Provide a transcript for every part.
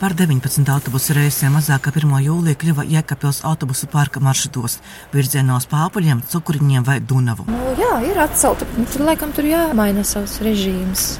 Par 19 autobusu reisiem mazāk kā 1. jūlijā kļuva Jēkabpils autobusu parka maršrutos virzienos Pāpuļiem, Cukuriņiem vai Dunavu. Nu, jā, ir atcelta. Tur laikam tur jāmaina savs režīms.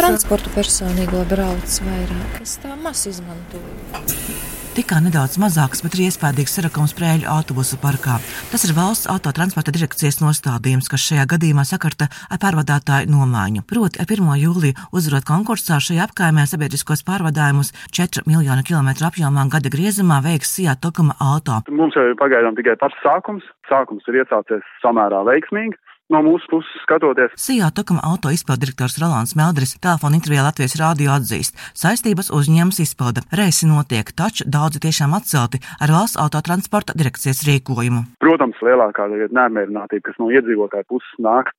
Transportu personīgo brauc vairāk. Es tā maz izmantoju tikai nedaudz mazāks, bet ir iespējams sarakums prēļu autobusu parkā. Tas ir valsts autotransporta direkcijas nostādījums, kas šajā gadījumā sakarta ar pārvadātāju nomaiņu. Proti, ar 1. jūliju uzvarot konkursā šajā apkaimē sabiedriskos pārvadājumus 4 miljonu kilometru apjomā gada griezumā veiks Sijā Tokuma auto. Mums jau ir pagaidām tikai pats sākums. Sākums ir iesācies samērā veiksmīgi no mūsu puses skatoties. Sijā Tokama auto izpildirektors Rolands Meldris telefona intervijā Latvijas rādio atzīst, saistības uzņēmums izpilda. Reisi notiek, taču daudzi tiešām atcelti ar valsts autotransporta direkcijas rīkojumu. Protams, lielākā neapmierinātība, kas no iedzīvotāju puses nāk,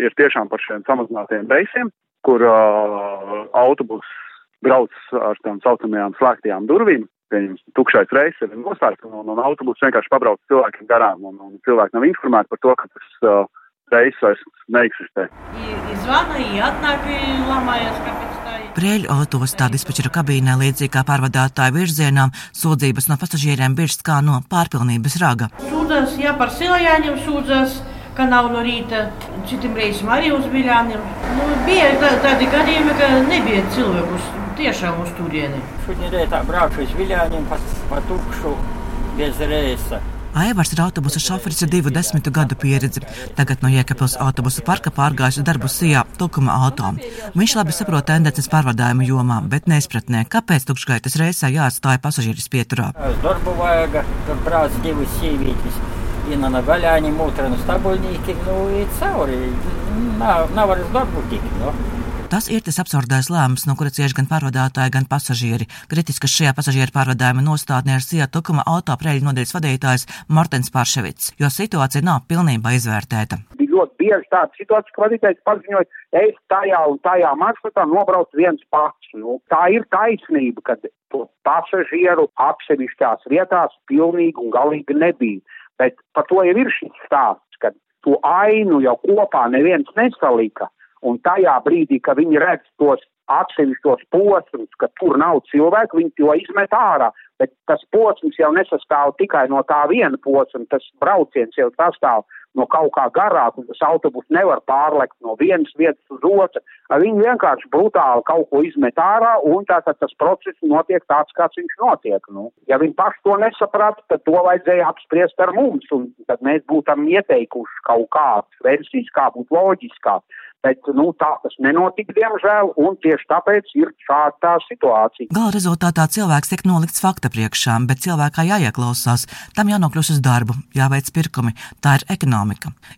ir tiešām par šiem samazinātiem reisiem, kur uh, autobus brauc ar tām saucamajām slēgtajām durvīm, pieņems, tukšais reizes ir noslēgts, un, un, un autobus vienkārši pabrauc cilvēkiem garām, un, un cilvēki nav informēti par to, ka tas uh, reizes vairs neeksistē. Prēļu autostā dispečera kabīnē līdzīgi kā pārvadātāju virzienām sūdzības no pasažieriem birst kā no pārpilnības raga. Sūdzas, jā, par silajāņiem sūdzas, ka nav no rīta, citiem reizēm arī uz viļāniem. Nu, bija tā, tādi gadījumi, ka nebija cilvēkus tiešām uz turieni. Šodien rītā braucu uz viļāņiem pa, pa tukšu bez reisa. Aivars ir autobusu šoferis ar divu desmitu gadu pieredzi. Tagad no Jēkabils autobusu parka pārgājis darbu Sijā Tukuma auto. Viņš labi saprot tendences pārvadājumu jomā, bet neizpratnē, kāpēc tukšgaitas reisē jāatstāja pasažieris pieturā. Darbu vajag, tur brauc divas no gaļāņiem, otra no stabuļniekiem, nu, ir cauri. Nav, nav vairs darbu tik, nu. Tas ir tas absurdais lēmums, no kura cieš gan pārvadātāji, gan pasažieri. Kritiskas šajā pasažieru pārvadājuma nostādnē ir Sija Tukuma autopreļu nodeļas vadītājs Martins Pārševits, jo situācija nav pilnībā izvērtēta. Bija ļoti bieži tāda situācija, ka vadītājs paziņoja, es tajā un tajā maršrutā nobraucu viens pats. Nu, tā ir taisnība, ka to pasažieru atsevišķās vietās pilnīgi un galīgi nebija. Bet par to jau ir šis stāsts, ka to ainu jau kopā neviens nesalika. Un tajā brīdī, kad viņi redz tos atsevišķos posmus, ka tur nav cilvēku, viņi to izmet ārā. Bet tas posms jau nesastāv tikai no tā viena posma, tas brauciens jau sastāv no kaut kā garāk, un tas autobus nevar pārlekt no vienas vietas uz otru. Viņi vienkārši brutāli kaut ko izmet ārā, un tātad tas process notiek tāds, kāds viņš notiek. Nu, ja viņi paši to nesaprata, tad to vajadzēja apspriest ar mums, un tad mēs būtam ieteikuši kaut kādas versijas, kā būtu loģiskāk. Bet nu, tā tas nenotika, diemžēl, un tieši tāpēc ir šāda situācija. Gala rezultātā cilvēks tiek nolikts fakta priekšā, bet cilvēkā jāieklausās, tam jānokļūst uz darbu, jāveic pirkumi. Tā ir ekonomika.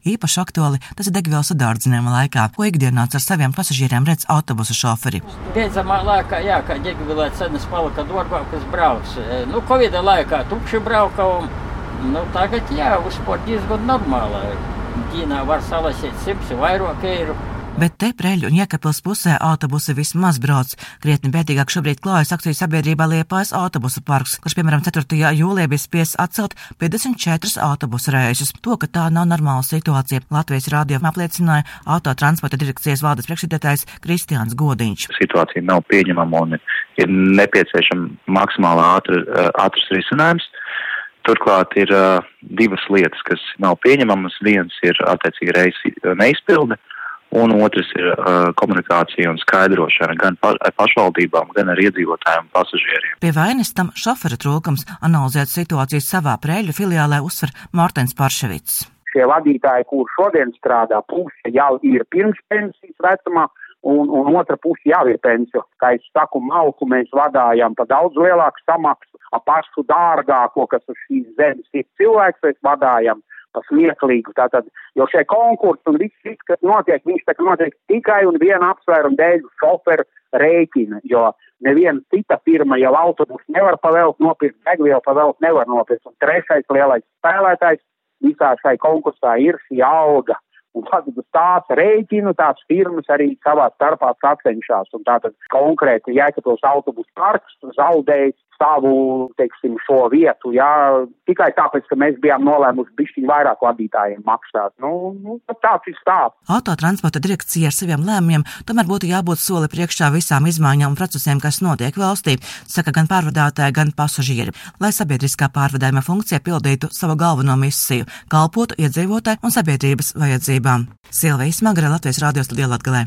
Īpaši aktuāli tas ir degvielas sadārdzinājuma laikā, ko ikdienāts ar saviem pasažieriem redz autobusu šoferi. Beidzamā laikā, jā, kā degvielā cenas palika dārgākas brauc. Nu, Covid laikā tukši braukām, nu, tagad jā, uzspēr diezgan normāli. Ķīnā var salasīt simts vairāk eiro bet te Preļu un Jēkabils pusē autobusi vismaz brauc. Krietni bēdīgāk šobrīd klājas akciju sabiedrībā Liepājas autobusu parks, kurš, piemēram, 4. jūlijā bija spiests atcelt 54 autobusu reisus. To, ka tā nav normāla situācija, Latvijas rādio apliecināja autotransporta direkcijas valdes priekšsēdētājs Kristiāns Godiņš. Situācija nav pieņemama un ir nepieciešama maksimāli ātri, ātrs risinājums. Turklāt ir uh, divas lietas, kas nav pieņemamas. Viens ir attiecīgi reisi neizpilde, uh, un otrs ir uh, komunikācija un skaidrošana gan pa, ar pašvaldībām, gan ar iedzīvotājiem un pasažieriem. Pie vainas tam šofera trūkums analizēt situāciju savā prēļu filiālē uzsver Mārtens Parševits. Šie vadītāji, kur šodien strādā, puse jau ir pirms pensijas vecumā, un, un otra puse jau ir pensija. Kā es saku, malku mēs vadājam pa daudz lielāku samaksu, ap pašu dārgāko, kas uz šīs zemes ir cilvēks, mēs vadājam smieklīgu. Tātad, jo šie konkursi un viss, viss, kas notiek, viņš tā notiek tikai un viena apsvēruma dēļ šoferu rēķina, jo neviena cita firma jau autobusu nevar pavēlt nopirkt, degvielu pavēlt nevar nopirkt. Un trešais lielais spēlētājs visā šai konkursā ir šī alga. Un tad uz tās rēķinu tās firmas arī savā starpā sacenšas. Un tātad konkrēti Jēkabils autobusu parks zaudējis savu, teiksim, šo vietu, jā, tikai tāpēc, ka mēs bijām nolēmuši bišķiņ vairāk vadītājiem maksāt. Nu, nu tāds ir stāsts. Autotransporta direkcija ar saviem lēmumiem tomēr būtu jābūt soli priekšā visām izmaiņām un procesiem, kas notiek valstī, saka gan pārvadātāji, gan pasažieri, lai sabiedriskā pārvadājuma funkcija pildītu savu galveno misiju - kalpotu iedzīvotāju un sabiedrības vajadzībām. Silvijas Magra Latvijas radio studijā Latgalē.